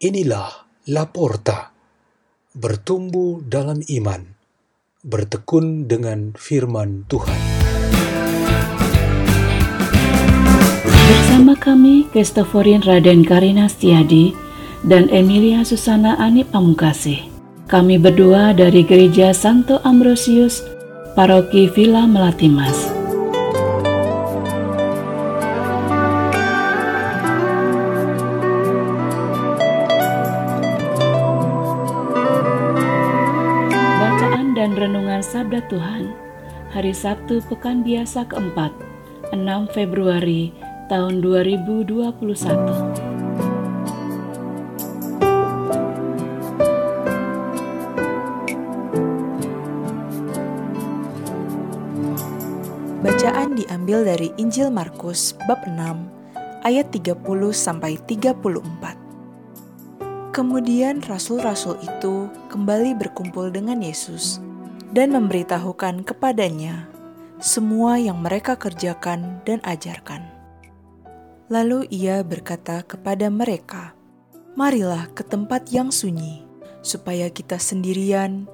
Inilah Laporta, bertumbuh dalam iman, bertekun dengan firman Tuhan. Bersama kami, Kristoforin Raden Karina Stiadi dan Emilia Susana Ani Pamungkasih. Kami berdua dari Gereja Santo Ambrosius, Paroki Villa Melatimas. Bacaan Sabda Tuhan Hari Sabtu Pekan Biasa keempat 6 Februari tahun 2021 Bacaan diambil dari Injil Markus bab 6 ayat 30 sampai 34. Kemudian rasul-rasul itu kembali berkumpul dengan Yesus dan memberitahukan kepadanya semua yang mereka kerjakan dan ajarkan. Lalu ia berkata kepada mereka, "Marilah ke tempat yang sunyi, supaya kita sendirian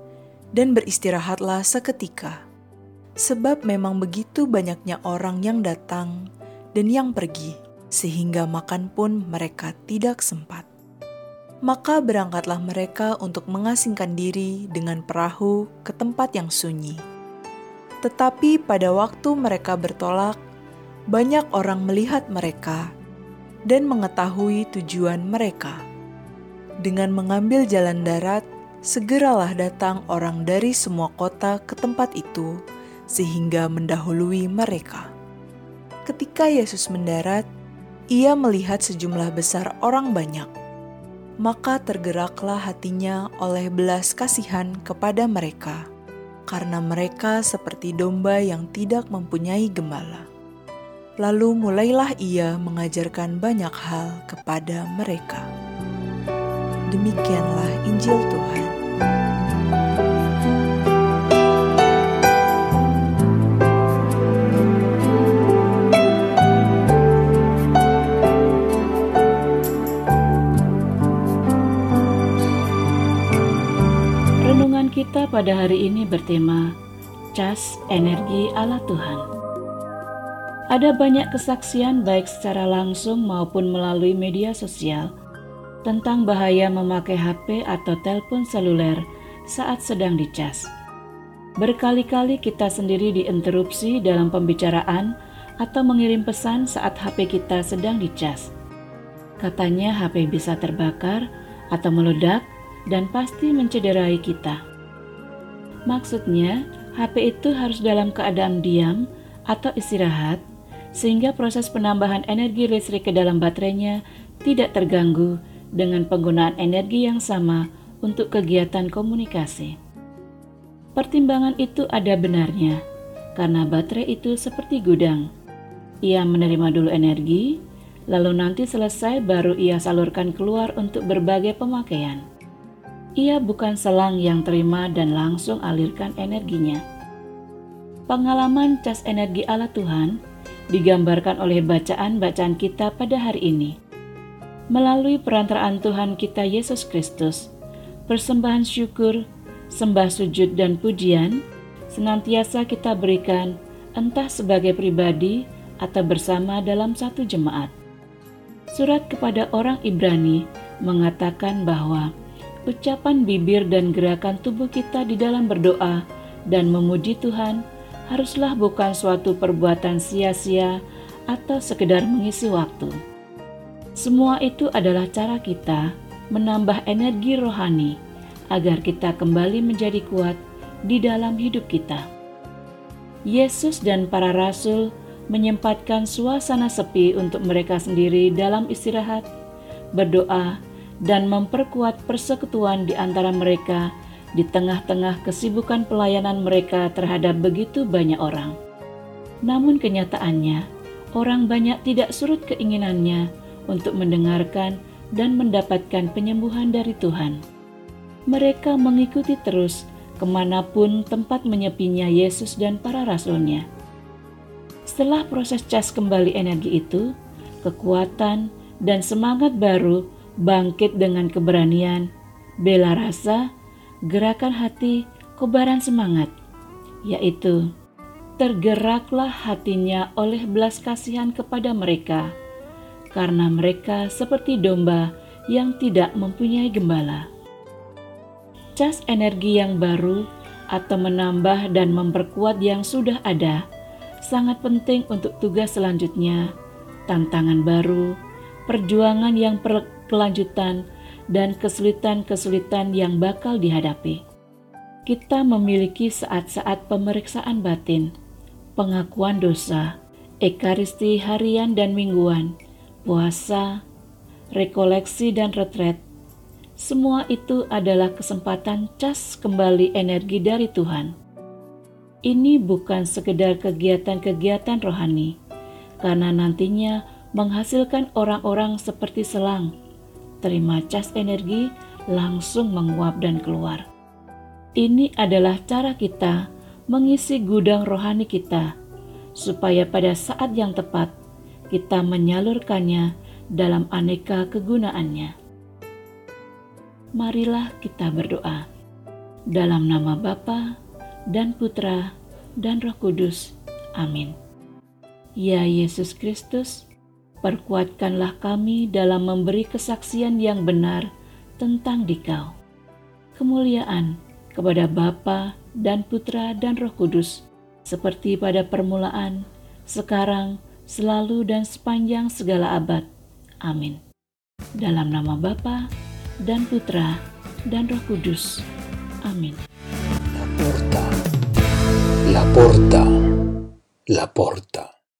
dan beristirahatlah seketika." sebab memang begitu banyaknya orang yang datang dan yang pergi, sehingga makan pun mereka tidak sempat. Maka berangkatlah mereka untuk mengasingkan diri dengan perahu ke tempat yang sunyi. Tetapi pada waktu mereka bertolak, banyak orang melihat mereka dan mengetahui tujuan mereka. Dengan mengambil jalan darat, segeralah datang orang dari semua kota ke tempat itu sehingga mendahului mereka. Ketika Yesus mendarat, ia melihat sejumlah besar orang banyak. Maka tergeraklah hatinya oleh belas kasihan kepada mereka, karena mereka seperti domba yang tidak mempunyai gembala. Lalu mulailah ia mengajarkan banyak hal kepada mereka. Demikianlah Injil Tuhan. Pada hari ini bertema Cas Energi Allah Tuhan. Ada banyak kesaksian baik secara langsung maupun melalui media sosial tentang bahaya memakai HP atau telepon seluler saat sedang dicas. Berkali-kali kita sendiri diinterupsi dalam pembicaraan atau mengirim pesan saat HP kita sedang dicas. Katanya HP bisa terbakar atau meledak dan pasti mencederai kita. Maksudnya, HP itu harus dalam keadaan diam atau istirahat, sehingga proses penambahan energi listrik ke dalam baterainya tidak terganggu dengan penggunaan energi yang sama untuk kegiatan komunikasi. Pertimbangan itu ada benarnya, karena baterai itu seperti gudang. Ia menerima dulu energi, lalu nanti selesai baru ia salurkan keluar untuk berbagai pemakaian. Ia bukan selang yang terima dan langsung alirkan energinya. Pengalaman cas energi Allah Tuhan digambarkan oleh bacaan-bacaan kita pada hari ini. Melalui perantaraan Tuhan kita Yesus Kristus, persembahan syukur, sembah sujud dan pujian senantiasa kita berikan entah sebagai pribadi atau bersama dalam satu jemaat. Surat kepada orang Ibrani mengatakan bahwa ucapan bibir dan gerakan tubuh kita di dalam berdoa dan memuji Tuhan haruslah bukan suatu perbuatan sia-sia atau sekedar mengisi waktu. Semua itu adalah cara kita menambah energi rohani agar kita kembali menjadi kuat di dalam hidup kita. Yesus dan para rasul menyempatkan suasana sepi untuk mereka sendiri dalam istirahat, berdoa, dan memperkuat persekutuan di antara mereka di tengah-tengah kesibukan pelayanan mereka terhadap begitu banyak orang. Namun kenyataannya, orang banyak tidak surut keinginannya untuk mendengarkan dan mendapatkan penyembuhan dari Tuhan. Mereka mengikuti terus ke mana pun tempat menyepinya Yesus dan para rasulnya. Setelah proses cas kembali energi itu, kekuatan dan semangat baru bangkit dengan keberanian, bela rasa, gerakan hati, kobaran semangat, yaitu tergeraklah hatinya oleh belas kasihan kepada mereka, karena mereka seperti domba yang tidak mempunyai gembala. Cas energi yang baru atau menambah dan memperkuat yang sudah ada sangat penting untuk tugas selanjutnya, tantangan baru, perjuangan yang berkelanjutan, dan kesulitan-kesulitan yang bakal dihadapi. Kita memiliki saat-saat pemeriksaan batin, pengakuan dosa, ekaristi harian dan mingguan, puasa, rekoleksi dan retret. Semua itu adalah kesempatan cas kembali energi dari Tuhan. Ini bukan sekedar kegiatan-kegiatan rohani, karena nantinya menghasilkan orang-orang seperti selang. Terima cas energi langsung menguap dan keluar. Ini adalah cara kita mengisi gudang rohani kita, supaya pada saat yang tepat kita menyalurkannya dalam aneka kegunaannya. Marilah kita berdoa dalam nama Bapa dan Putra dan Roh Kudus. Amin. Ya Yesus Kristus, perkuatkanlah kami dalam memberi kesaksian yang benar tentang Dikau. Kemuliaan kepada Bapa dan Putra dan Roh Kudus, seperti pada permulaan, sekarang, selalu dan sepanjang segala abad. Amin. Dalam nama Bapa dan Putra dan Roh Kudus. Amin. La porta, la porta, la porta.